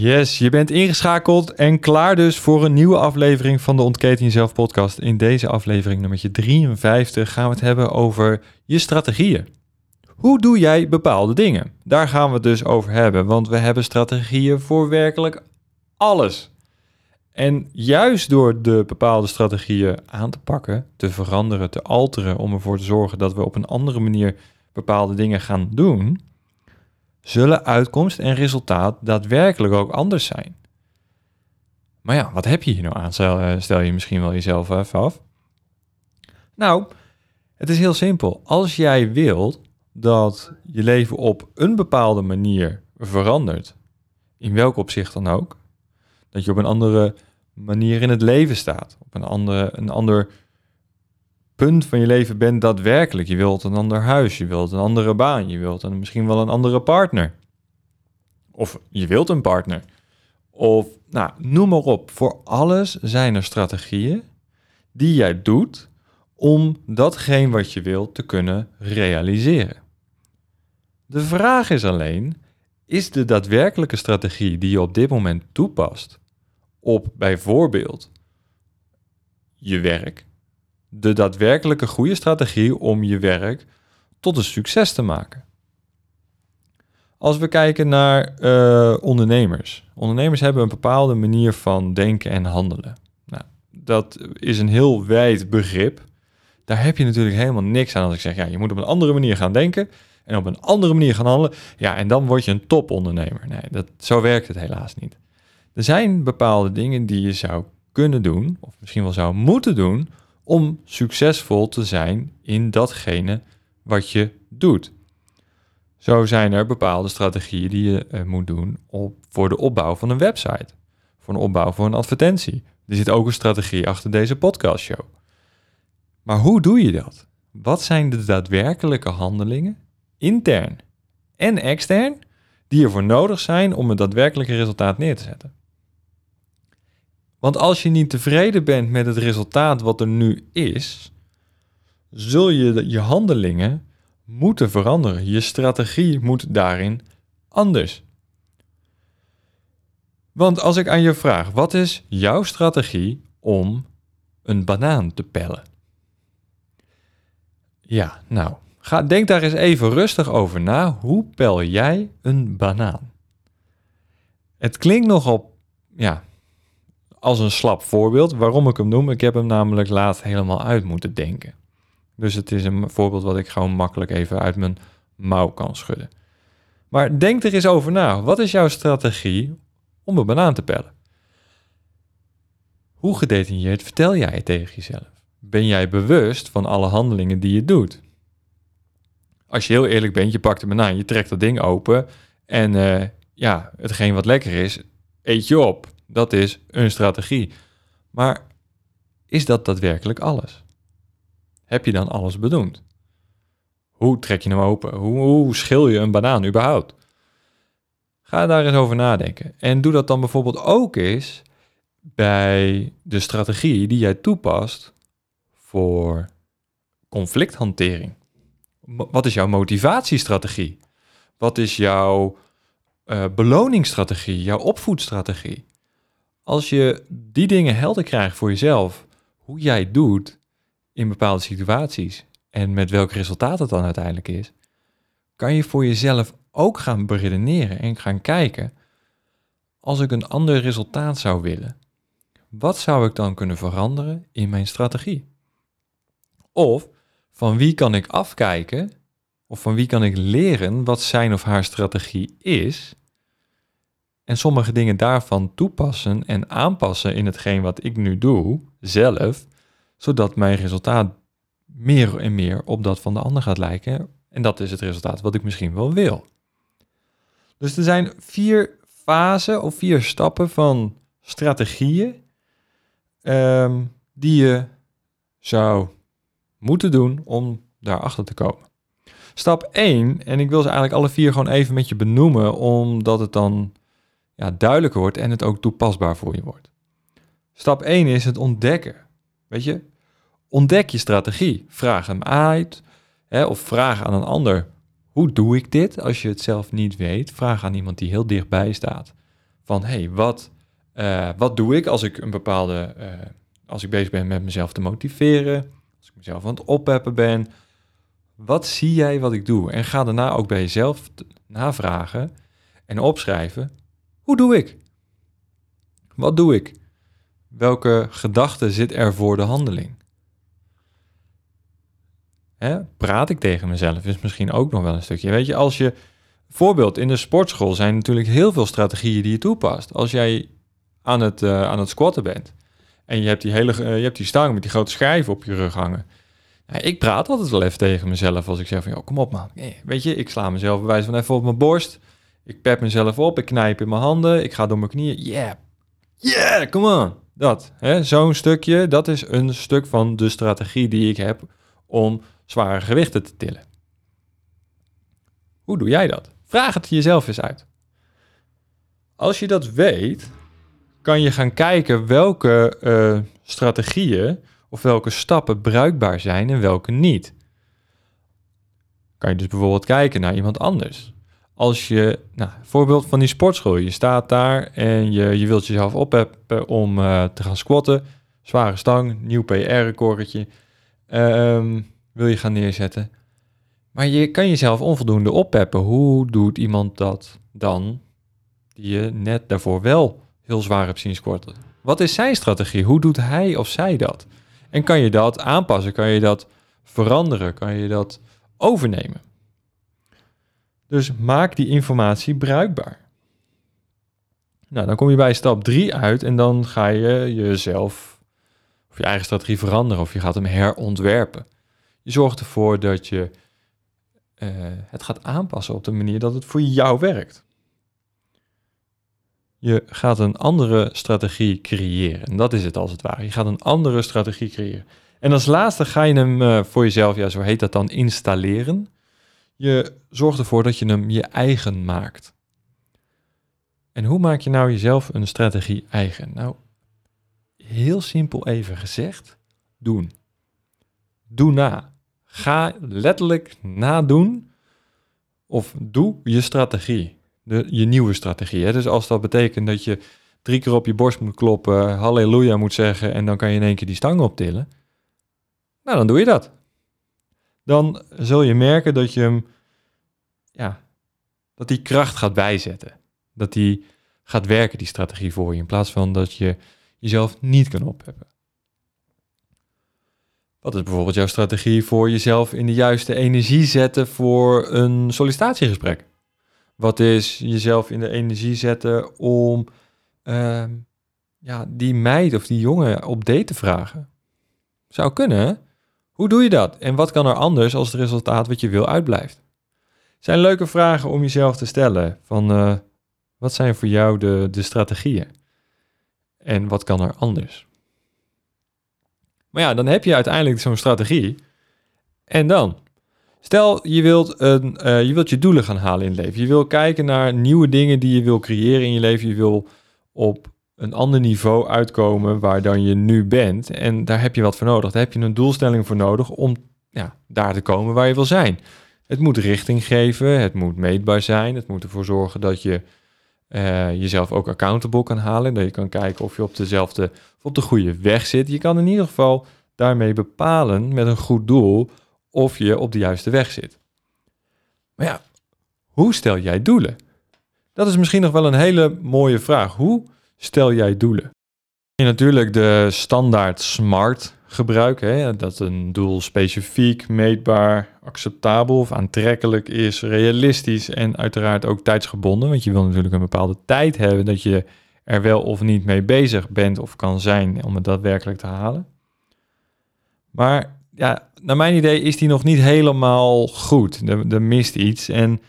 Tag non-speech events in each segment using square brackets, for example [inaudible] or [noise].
Yes, je bent ingeschakeld en klaar dus voor een nieuwe aflevering van de Ontketen Jezelf podcast. In deze aflevering nummer 53 gaan we het hebben over je strategieën. Hoe doe jij bepaalde dingen? Daar gaan we het dus over hebben, want we hebben strategieën voor werkelijk alles. En juist door de bepaalde strategieën aan te pakken, te veranderen, te alteren, om ervoor te zorgen dat we op een andere manier bepaalde dingen gaan doen, zullen uitkomst en resultaat daadwerkelijk ook anders zijn. Maar ja, wat heb je hier nou aan? Stel, eh, je misschien wel jezelf even af. Nou, het is heel simpel. Als jij wilt dat je leven op een bepaalde manier verandert, in welk opzicht dan ook, dat je op een andere manier in het leven staat, op een, andere, een ander punt van je leven bent daadwerkelijk. Je wilt een ander huis, je wilt een andere baan, je wilt een, misschien wel een andere partner. Of je wilt een partner. Of, nou, noem maar op. Voor alles zijn er strategieën die jij doet om datgene wat je wilt te kunnen realiseren. De vraag is alleen, is de daadwerkelijke strategie die je op dit moment toepast op bijvoorbeeld je werk, de daadwerkelijke goede strategie om je werk tot een succes te maken. Als we kijken naar uh, ondernemers. Ondernemers hebben een bepaalde manier van denken en handelen. Nou, dat is een heel wijd begrip. Daar heb je natuurlijk helemaal niks aan als ik zeg, ja, je moet op een andere manier gaan denken en op een andere manier gaan handelen. Ja, en dan word je een topondernemer. Nee, dat, zo werkt het helaas niet. Er zijn bepaalde dingen die je zou kunnen doen, of misschien wel zou moeten doen, om succesvol te zijn in datgene wat je doet. Zo zijn er bepaalde strategieën die je uh, moet doen op, voor de opbouw van een website, voor een opbouw van een advertentie. Er zit ook een strategie achter deze podcastshow. Maar hoe doe je dat? Wat zijn de daadwerkelijke handelingen, intern en extern, die ervoor nodig zijn om een daadwerkelijke resultaat neer te zetten? Want als je niet tevreden bent met het resultaat wat er nu is, zul je je handelingen moeten veranderen. Je strategie moet daarin anders. Want als ik aan je vraag, wat is jouw strategie om een banaan te pellen? Ja, nou, ga, denk daar eens even rustig over na. Hoe pel jij een banaan? Het klinkt nogal, ja, als een slap voorbeeld. Waarom ik hem noem? Ik heb hem namelijk laat helemaal uit moeten denken. Dus het is een voorbeeld wat ik gewoon makkelijk even uit mijn mouw kan schudden. Maar denk er eens over na. Wat is jouw strategie om een banaan te pellen? Hoe gedetailleerd vertel jij het tegen jezelf? Ben jij bewust van alle handelingen die je doet? Als je heel eerlijk bent, je pakt een banaan, je trekt dat ding open en uh, ja, hetgeen wat lekker is, eet je op. Dat is een strategie. Maar is dat daadwerkelijk alles? Heb je dan alles bedoeld? Hoe trek je hem open? Hoe, schil je een banaan überhaupt? Ga daar eens over nadenken. En doe dat dan bijvoorbeeld ook eens bij de strategie die jij toepast voor conflicthantering. Wat is jouw motivatiestrategie? Wat is jouw uh, beloningsstrategie, jouw opvoedstrategie? Als je die dingen helder krijgt voor jezelf, hoe jij doet in bepaalde situaties en met welk resultaat het dan uiteindelijk is, kan je voor jezelf ook gaan beredeneren en gaan kijken. Als ik een ander resultaat zou willen, wat zou ik dan kunnen veranderen in mijn strategie? Of van wie kan ik afkijken of van wie kan ik leren wat zijn of haar strategie is en sommige dingen daarvan toepassen en aanpassen in hetgeen wat ik nu doe, zelf, zodat mijn resultaat meer en meer op dat van de ander gaat lijken. En dat is het resultaat wat ik misschien wel wil. Dus er zijn vier fasen of vier stappen van strategieën ehm, die je zou moeten doen om daarachter te komen. Stap 1, en ik wil ze eigenlijk alle vier gewoon even met je benoemen, omdat het dan ja, duidelijker wordt en het ook toepasbaar voor je wordt. Stap 1 is het ontdekken. Weet je, ontdek je strategie. Vraag hem uit hè, of vraag aan een ander, hoe doe ik dit? Als je het zelf niet weet, vraag aan iemand die heel dichtbij staat. Van, hé, hey, wat, uh, wat doe ik als ik een bepaalde, uh, als ik bezig ben met mezelf te motiveren, als ik mezelf aan het oppeppen ben, wat zie jij wat ik doe? En ga daarna ook bij jezelf navragen en opschrijven. Hoe doe ik? Wat doe ik? Welke gedachte zit er voor de handeling? Hè? Praat ik tegen mezelf is misschien ook nog wel een stukje. Weet je, als je voorbeeld in de sportschool zijn natuurlijk heel veel strategieën die je toepast. Als jij aan het, uh, aan het squatten bent en je hebt die hele, uh, je hebt die stang met die grote schijven op je rug hangen ik praat altijd wel even tegen mezelf als ik zeg van, joh, kom op man. weet je, ik sla mezelf bij wijze van even op mijn borst. Ik pep mezelf op, ik knijp in mijn handen, ik ga door mijn knieën. Yeah, yeah, come on. Dat, zo'n stukje, dat is een stuk van de strategie die ik heb om zware gewichten te tillen. Hoe doe jij dat? Vraag het jezelf eens uit. Als je dat weet, kan je gaan kijken welke uh, strategieën of welke stappen bruikbaar zijn en welke niet. Kan je dus bijvoorbeeld kijken naar iemand anders. Als je, nou, voorbeeld van die sportschool, je staat daar en je, je wilt jezelf opheppen om uh, te gaan squatten, zware stang, nieuw PR-recordetje, um, wil je gaan neerzetten. Maar je kan jezelf onvoldoende oppeppen. Hoe doet iemand dat dan, die je net daarvoor wel heel zwaar hebt zien squatten? Wat is zijn strategie? Hoe doet hij of zij dat? En kan je dat aanpassen? Kan je dat veranderen? Kan je dat overnemen? Dus maak die informatie bruikbaar. Nou, dan kom je bij stap 3 uit en dan ga je jezelf of je eigen strategie veranderen of je gaat hem herontwerpen. Je zorgt ervoor dat je uh, het gaat aanpassen op de manier dat het voor jou werkt. Je gaat een andere strategie creëren. En dat is het als het ware. Je gaat een andere strategie creëren. En als laatste ga je hem uh, voor jezelf, ja, zo heet dat dan, installeren. Je zorgt ervoor dat je hem je eigen maakt. En hoe maak je nou jezelf een strategie eigen? Nou, heel simpel even gezegd, doen. Doe na. Ga letterlijk nadoen of doe je strategie de, je nieuwe strategie. Hè? Dus als dat betekent dat je drie keer op je borst moet kloppen, halleluja moet zeggen en dan kan je in één keer die stang optillen, nou dan doe je dat. Dan zul je merken dat je hem, ja, dat die kracht gaat bijzetten. Dat die gaat werken, die strategie voor je, in plaats van dat je jezelf niet kan opheffen. Wat is bijvoorbeeld jouw strategie voor jezelf in de juiste energie zetten voor een sollicitatiegesprek? Wat is jezelf in de energie zetten om ehm, ja, die meid of die jongen op date te vragen? Zou kunnen. Hoe doe je dat? En wat kan er anders als het resultaat wat je wil uitblijft? zijn leuke vragen om jezelf te stellen. Van uh, wat zijn voor jou de, de strategieën? En wat kan er anders? Maar ja, dan heb je uiteindelijk zo'n strategie. En dan? Stel, je wilt, een, uh, je wilt je doelen gaan halen in het leven. Je wil kijken naar nieuwe dingen die je wil creëren in je leven. Je wil op een ander niveau uitkomen waar dan je nu bent. En daar heb je wat voor nodig. Daar heb je een doelstelling voor nodig om ja, daar te komen waar je wil zijn. Het moet richting geven, het moet meetbaar zijn. Het moet ervoor zorgen dat je uh, jezelf ook accountable kan halen. Dat je kan kijken of je op dezelfde, op de goede weg zit. Je kan in ieder geval daarmee bepalen met een goed doel of je op de juiste weg zit. Maar ja, hoe stel jij doelen? Dat is misschien nog wel een hele mooie vraag. Hoe stel jij doelen? Je natuurlijk de standaard SMART gebruiken. Hè? Dat een doel specifiek, meetbaar, acceptabel of aantrekkelijk is, realistisch en uiteraard ook tijdsgebonden. Want je wil natuurlijk een bepaalde tijd hebben dat je er wel of niet mee bezig bent of kan zijn om het daadwerkelijk te halen. Maar ja, naar mijn idee is die nog niet helemaal goed. Er, mist iets. En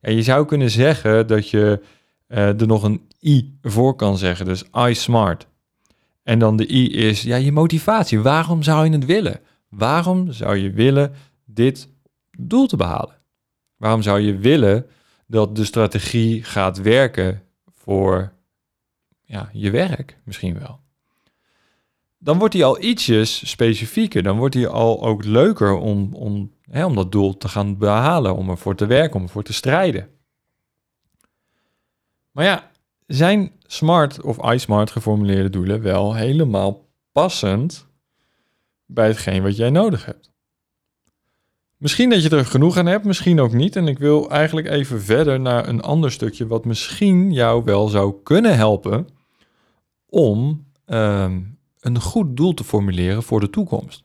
ja, je zou kunnen zeggen dat je uh, er nog een I voor kan zeggen. Dus I smart. En dan de I is ja, je motivatie. Waarom zou je het willen? Waarom zou je willen dit doel te behalen? Waarom zou je willen dat de strategie gaat werken voor ja, je werk misschien wel? Dan wordt hij al ietsjes specifieker. Dan wordt hij al ook leuker om, om, hè, om dat doel te gaan behalen, om ervoor te werken, om ervoor te strijden. Maar ja, zijn smart of iSmart geformuleerde doelen wel helemaal passend bij hetgeen wat jij nodig hebt? Misschien dat je er genoeg aan hebt, misschien ook niet. En ik wil eigenlijk even verder naar een ander stukje wat misschien jou wel zou kunnen helpen om ehm, een goed doel te formuleren voor de toekomst.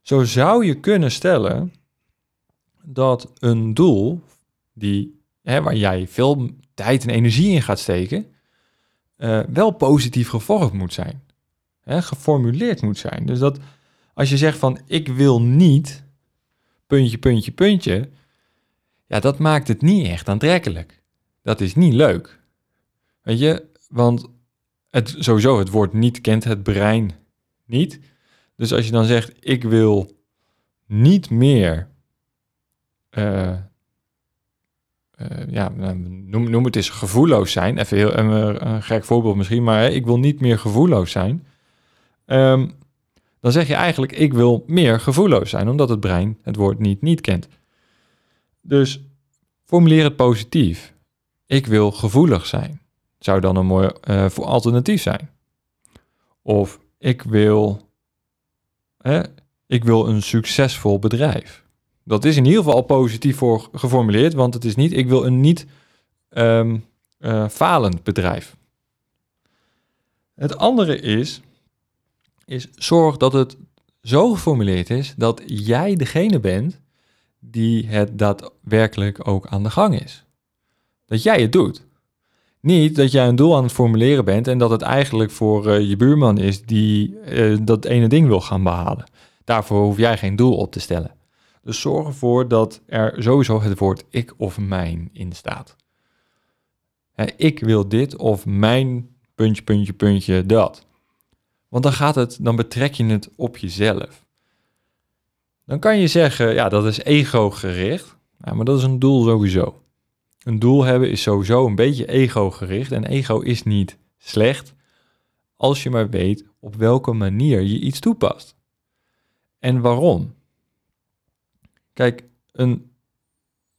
Zo zou je kunnen stellen dat een doel die, hè, waar jij veel tijd en energie in gaat steken, uh, wel positief gevormd moet zijn. Hè, geformuleerd moet zijn. Dus dat als je zegt van ik wil niet, puntje, puntje, puntje, ja, dat maakt het niet echt aantrekkelijk. Dat is niet leuk. Weet je, want het, sowieso, het woord niet kent het brein niet. Dus als je dan zegt ik wil niet meer uh, ja, nou, noem, noem het eens gevoelloos zijn. Even heel een, een gek voorbeeld misschien, maar hè, ik wil niet meer gevoelloos zijn. Um, dan zeg je eigenlijk, ik wil meer gevoelloos zijn, omdat het brein het woord niet niet kent. Dus formuleer het positief. Ik wil gevoelig zijn. Zou dan een mooi voor alternatief zijn. Of ik wil, hè, ik wil een succesvol bedrijf. Dat is in ieder geval al positief voor geformuleerd, want het is niet, ik wil een niet um, uh, falend bedrijf. Het andere is, is zorg dat het zo geformuleerd is dat jij degene bent die het daadwerkelijk ook aan de gang is. Dat jij het doet. Niet dat jij een doel aan het formuleren bent en dat het eigenlijk voor uh, je buurman is die uh, dat ene ding wil gaan behalen. Daarvoor hoef jij geen doel op te stellen. Dus zorg ervoor dat er sowieso het woord ik of mijn in staat. ik wil dit of mijn puntje, puntje, puntje, dat. Want dan gaat het, dan betrek je het op jezelf. Dan kan je zeggen, ja, dat is ego-gericht. Maar dat is een doel sowieso. Een doel hebben is sowieso een beetje ego-gericht. En ego is niet slecht als je maar weet op welke manier je iets toepast. En waarom. Kijk, een,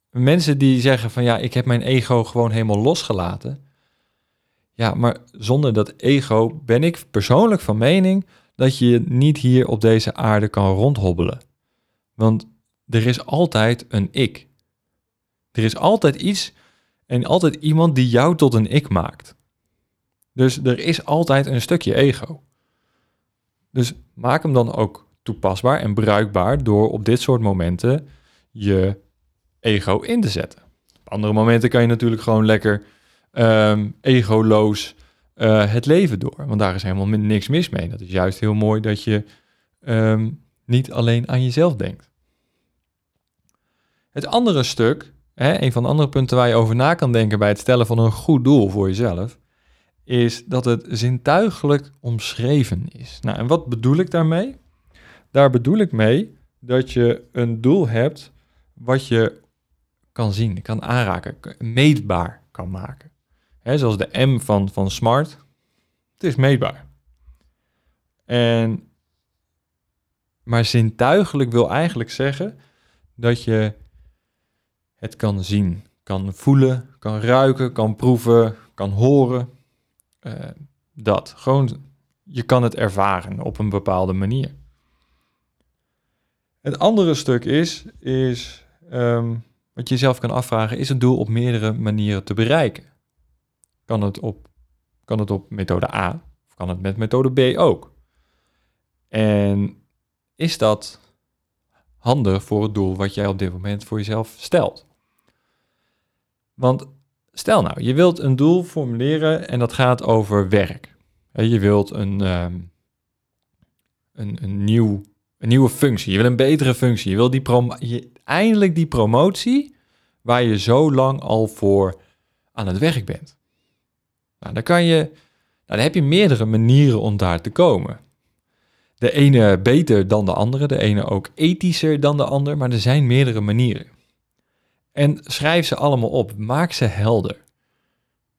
mensen die zeggen van ja, ik heb mijn ego gewoon helemaal losgelaten. Ja, maar zonder dat ego ben ik persoonlijk van mening dat je niet hier op deze aarde kan rondhobbelen. Want er is altijd een ik. Er is altijd iets en altijd iemand die jou tot een ik maakt. Dus er is altijd een stukje ego. Dus maak hem dan ook toepasbaar en bruikbaar door op dit soort momenten je ego in te zetten. Op andere momenten kan je natuurlijk gewoon lekker um, egoloos uh, het leven door. Want daar is helemaal niks mis mee. Dat is juist heel mooi dat je um, niet alleen aan jezelf denkt. Het andere stuk, hè, een van de andere punten waar je over na kan denken bij het stellen van een goed doel voor jezelf, is dat het zintuigelijk omschreven is. Nou, en wat bedoel ik daarmee? Daar bedoel ik mee dat je een doel hebt wat je kan zien, kan aanraken, meetbaar kan maken. He, zoals de M van, van smart. Het is meetbaar. En, maar zintuigelijk wil eigenlijk zeggen dat je het kan zien, kan voelen, kan ruiken, kan proeven, kan horen. Uh, dat. Gewoon, je kan het ervaren op een bepaalde manier. Het andere stuk is, is um, wat je jezelf kan afvragen, is het doel op meerdere manieren te bereiken? Kan het op, kan het op methode A kan het met methode B ook? En is dat handig voor het doel wat jij op dit moment voor jezelf stelt? Want stel nou, je wilt een doel formuleren en dat gaat over werk. Je wilt een, ehm, een, een, nieuw, een nieuwe functie, je wil een betere functie, je wil die eindelijk die promotie waar je zo lang al voor aan het werk bent. Nou, dan kan je, nou, dan heb je meerdere manieren om daar te komen. De ene beter dan de andere, de ene ook ethischer dan de ander, maar er zijn meerdere manieren. En schrijf ze allemaal op, maak ze helder.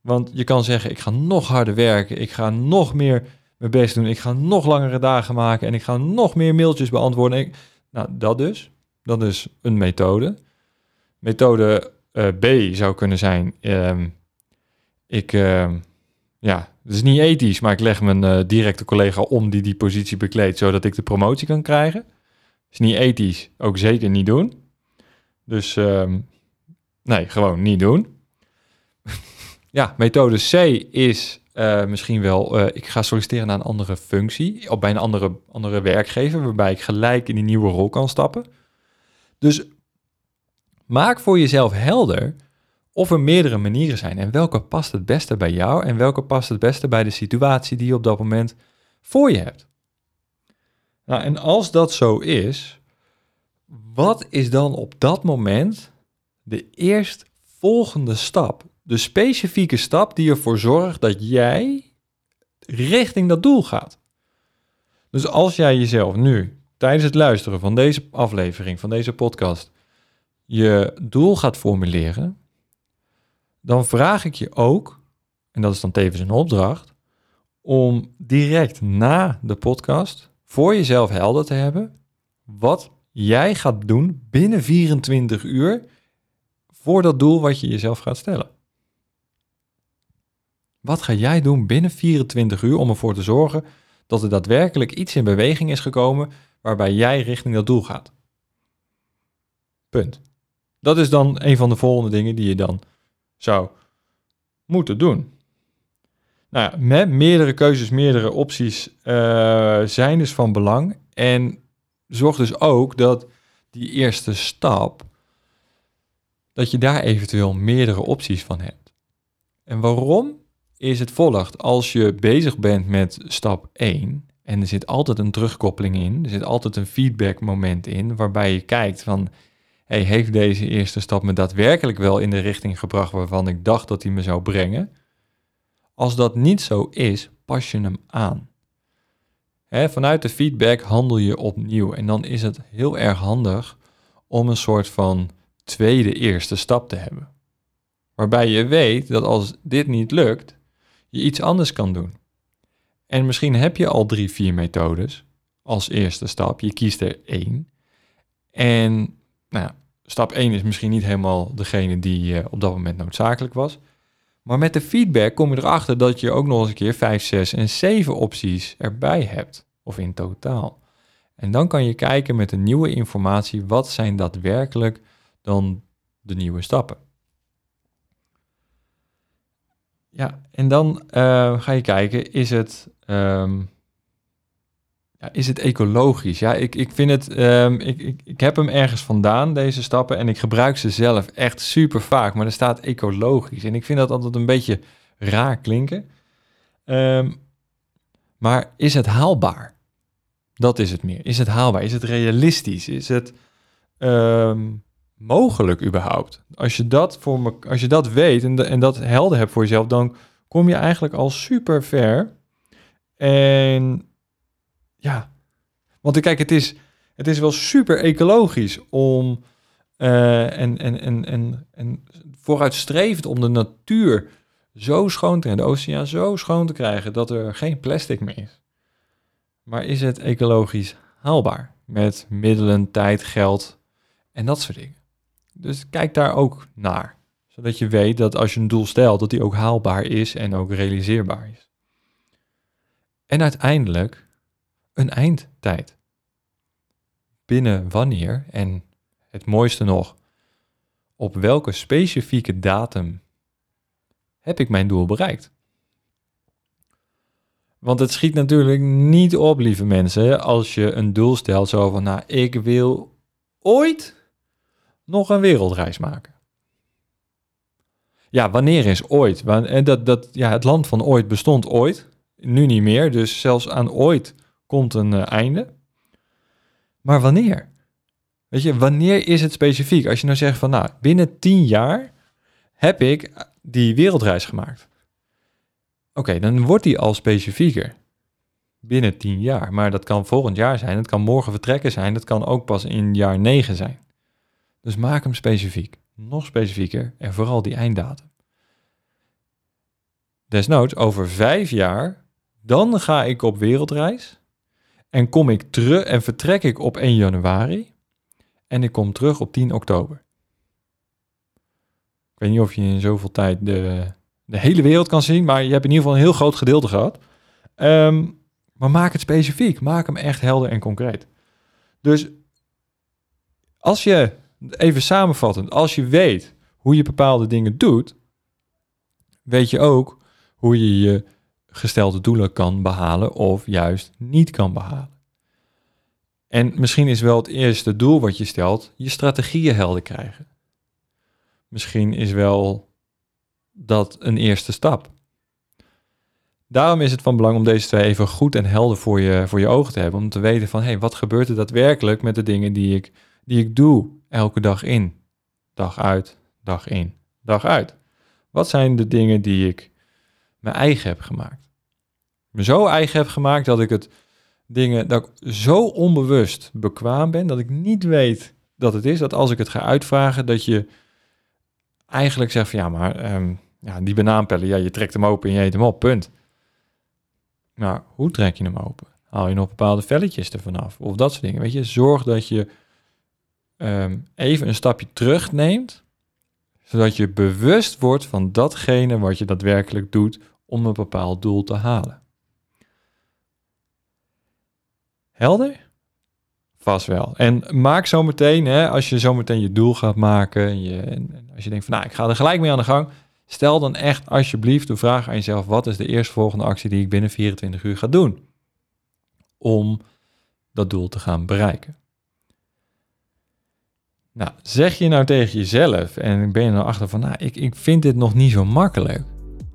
Want je kan zeggen, ik ga nog harder werken, ik ga nog meer mijn best doen, ik ga nog langere dagen maken en ik ga nog meer mailtjes beantwoorden. nou, dat dus. Dat is een methode. Methode uh, B zou kunnen zijn, uh, ik, uh, ja, het is niet ethisch, maar ik leg mijn uh, directe collega om die die positie bekleedt, zodat ik de promotie kan krijgen. Is niet ethisch, ook zeker niet doen. Dus ehm, nee, gewoon niet doen. [laughs] ja, methode C is uh, misschien wel, uh, ik ga solliciteren naar een andere functie, of bij een andere, andere werkgever, waarbij ik gelijk in die nieuwe rol kan stappen. Dus maak voor jezelf helder of er meerdere manieren zijn en welke past het beste bij jou en welke past het beste bij de situatie die je op dat moment voor je hebt. Nou, en als dat zo is, wat is dan op dat moment de eerstvolgende stap? De specifieke stap die ervoor zorgt dat jij richting dat doel gaat. Dus als jij jezelf nu tijdens het luisteren van deze aflevering, van deze podcast, je doel gaat formuleren, dan vraag ik je ook, en dat is dan tevens een opdracht, om direct na de podcast voor jezelf helder te hebben wat jij gaat doen binnen 24 uur voor dat doel wat je jezelf gaat stellen. Wat ga jij doen binnen 24 uur om ervoor te zorgen dat er daadwerkelijk iets in beweging is gekomen waarbij jij richting dat doel gaat? Punt. Dat is dan een van de volgende dingen die je dan zou moeten doen. Nou ja, met meerdere keuzes, meerdere opties uh, zijn dus van belang. En zorg dus ook dat die eerste stap, dat je daar eventueel meerdere opties van hebt. En waarom is het volgt? Als je bezig bent met stap 1 en er zit altijd een terugkoppeling in, er zit altijd een feedback moment in, waarbij je kijkt van hey, heeft deze eerste stap me daadwerkelijk wel in de richting gebracht waarvan ik dacht dat hij me zou brengen? Als dat niet zo is, pas je hem aan. vanuit de feedback handel je opnieuw en dan is het heel erg handig om een soort van tweede eerste stap te hebben. Waarbij je weet dat als dit niet lukt, je iets anders kan doen. En misschien heb je al drie, vier methodes als eerste stap. Je kiest er één. En nou, stap 1 is misschien niet helemaal degene die uh, op dat moment noodzakelijk was. Maar met de feedback kom je erachter dat je ook nog eens een keer 5, 6 en 7 opties erbij hebt. Of in totaal. En dan kan je kijken met de nieuwe informatie, wat zijn daadwerkelijk dan de nieuwe stappen. Ja, en dan uh, ga je kijken, is het um, ja, is het ecologisch? Ja, ik, ik vind het. Um, ik, ik, ik heb hem ergens vandaan, deze stappen. En ik gebruik ze zelf echt super vaak. Maar er staat ecologisch. En ik vind dat altijd een beetje raar klinken. Um, maar is het haalbaar? Dat is het meer. Is het haalbaar? Is het realistisch? Is het mogelijk überhaupt? Als je dat, voor me, als je dat weet en, de, en dat helder hebt voor jezelf, dan kom je eigenlijk al super ver. En ja, want kijk, het is, het is wel super ecologisch om uh, en, en, en, en, en vooruitstrevend om de natuur zo schoon te en de oceaan zo schoon te krijgen dat er geen plastic meer is. Maar is het ecologisch haalbaar met middelen, tijd, geld en dat soort dingen? Dus kijk daar ook naar, zodat je weet dat als je een doel stelt, dat die ook haalbaar is en ook realiseerbaar is. En uiteindelijk een eindtijd. Binnen wanneer en het mooiste nog, op welke specifieke datum heb ik mijn doel bereikt? Want het schiet natuurlijk niet op, lieve mensen, als je een doel stelt zo van, nou, ik wil ooit nog een wereldreis maken. Ja, wanneer is ooit? Dat, dat, ja, het land van ooit bestond ooit, nu niet meer, dus zelfs aan ooit komt een uh, einde. Maar wanneer? Weet je, wanneer is het specifiek? Als je nou zegt van, nou, binnen tien jaar heb ik die wereldreis gemaakt. Oké, dan wordt die al specifieker. Binnen tien jaar. Maar dat kan volgend jaar zijn. Het kan morgen vertrekken zijn. Dat kan ook pas in jaar negen zijn. Dus maak hem specifiek. Nog specifieker. En vooral die einddatum. Desnoods, over vijf jaar, dan ga ik op wereldreis. En kom ik terug en vertrek ik op 1 januari. En ik kom terug op 10 oktober. Ik weet niet of je in zoveel tijd de, de hele wereld kan zien, maar je hebt in ieder geval een heel groot gedeelte gehad. Ehm, maar maak het specifiek. Maak hem echt helder en concreet. Dus als je, even samenvattend, als je weet hoe je bepaalde dingen doet, weet je ook hoe je je gestelde doelen kan behalen of juist niet kan behalen. En misschien is wel het eerste doel wat je stelt, je strategieën helder krijgen. Misschien is wel dat een eerste stap. Daarom is het van belang om deze twee even goed en helder voor je, voor je ogen te hebben. Om te weten van, hé, hey, wat gebeurt er daadwerkelijk met de dingen die ik, die ik doe elke dag in? Dag uit, dag in, dag uit. Wat zijn de dingen die ik mijn eigen heb gemaakt? Me zo eigen heb gemaakt dat ik het dingen, dat ik zo onbewust bekwaam ben, dat ik niet weet dat het is. Dat als ik het ga uitvragen, dat je eigenlijk zegt van ja, maar um, ja, die banaanpellen, ja, je trekt hem open en je eet hem op, punt. Nou, hoe trek je hem open? Haal je nog bepaalde velletjes ervan af? Of dat soort dingen. Weet je, zorg dat je um, even een stapje terug neemt, zodat je bewust wordt van datgene wat je daadwerkelijk doet om een bepaald doel te halen. Helder? Vast wel. En maak zometeen, als je zometeen je doel gaat maken, en, je, en als je denkt van nou, ik ga er gelijk mee aan de gang, stel dan echt alsjeblieft de vraag aan jezelf, wat is de eerstvolgende actie die ik binnen 24 uur ga doen om dat doel te gaan bereiken? Nou, zeg je nou tegen jezelf en ben je nou achter van, nou, ik, ik vind dit nog niet zo makkelijk.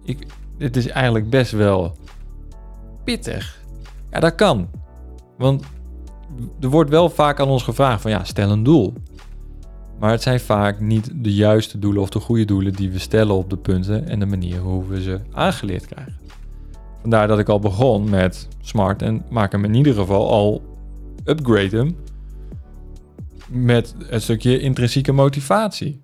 Ik, dit is eigenlijk best wel pittig. Ja, dat kan. Want er wordt wel vaak aan ons gevraagd van ja, stel een doel. Maar het zijn vaak niet de juiste doelen of de goede doelen die we stellen op de punten en de manier hoe we ze aangeleerd krijgen. Vandaar dat ik al begon met smart en maak hem in ieder geval al upgrade hem met een stukje intrinsieke motivatie.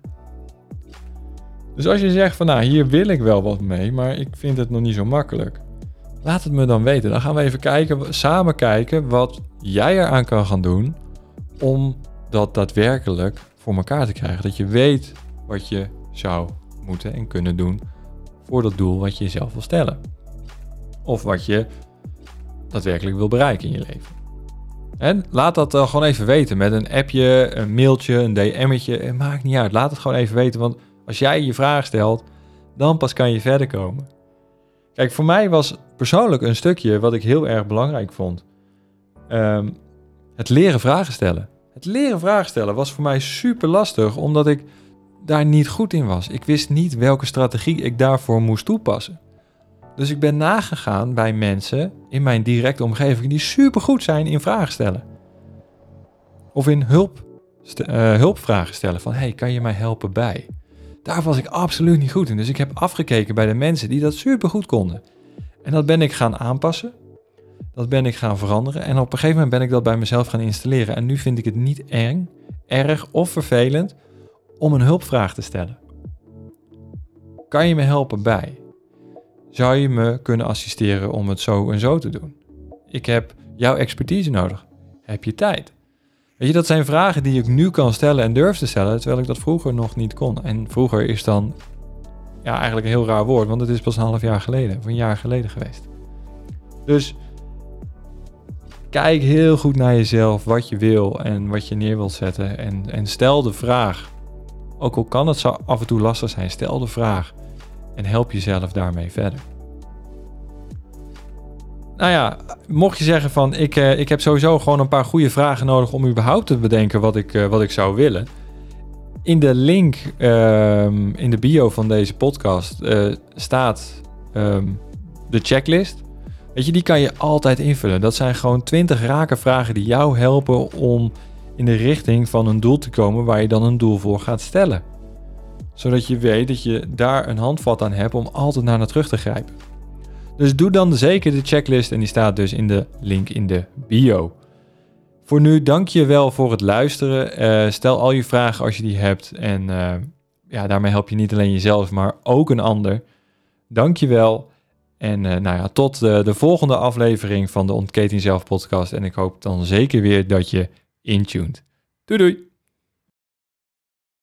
Dus als je zegt van nou hier wil ik wel wat mee, maar ik vind het nog niet zo makkelijk. Laat het me dan weten. Dan gaan we even kijken, samen kijken wat jij eraan kan gaan doen om dat daadwerkelijk voor elkaar te krijgen. Dat je weet wat je zou moeten en kunnen doen voor dat doel wat je jezelf wil stellen. Of wat je daadwerkelijk wil bereiken in je leven. En laat dat dan gewoon even weten met een appje, een mailtje, een DM'tje. Het maakt niet uit. Laat het gewoon even weten. Want als jij je vraag stelt, dan pas kan je verder komen. Kijk, voor mij was persoonlijk een stukje wat ik heel erg belangrijk vond. Ehm, het leren vragen stellen. Het leren vragen stellen was voor mij super lastig, omdat ik daar niet goed in was. Ik wist niet welke strategie ik daarvoor moest toepassen. Dus ik ben nagegaan bij mensen in mijn directe omgeving die super goed zijn in vragen stellen. Of in hulp, uh, hulpvragen stellen van hey, kan je mij helpen bij? Daar was ik absoluut niet goed in. Dus ik heb afgekeken bij de mensen die dat super goed konden. En dat ben ik gaan aanpassen. Dat ben ik gaan veranderen. En op een gegeven moment ben ik dat bij mezelf gaan installeren. En nu vind ik het niet eng, erg of vervelend om een hulpvraag te stellen. Kan je me helpen bij? Zou je me kunnen assisteren om het zo en zo te doen? Ik heb jouw expertise nodig. Heb je tijd? Weet je, dat zijn vragen die ik nu kan stellen en durf te stellen, terwijl ik dat vroeger nog niet kon. En vroeger is dan ja, eigenlijk een heel raar woord, want het is pas een half jaar geleden, of een jaar geleden geweest. Dus kijk heel goed naar jezelf, wat je wil en wat je neer wilt zetten. En, en stel de vraag, ook al kan het zo af en toe lastig zijn, stel de vraag en help jezelf daarmee verder. nou ja, mocht je zeggen van ik, uh, ik heb sowieso gewoon een paar goede vragen nodig om überhaupt te bedenken wat ik, uh, wat ik zou willen. In de link um, in de bio van deze podcast uh, staat um, de checklist. Weet je, die kan je altijd invullen. Dat zijn gewoon 20 rake vragen die jou helpen om in de richting van een doel te komen waar je dan een doel voor gaat stellen. Zodat je weet dat je daar een handvat aan hebt om altijd naar naar terug te grijpen. Dus doe dan zeker de checklist en die staat dus in de link in de bio. Voor nu dank je wel voor het luisteren. Uh, stel al je vragen als je die hebt. En uh, ja, daarmee help je niet alleen jezelf, maar ook een ander. Dank je wel. En uh, nou ja, tot de, de volgende aflevering van de Ontketing Zelf podcast. En ik hoop dan zeker weer dat je intuned. Doei doei!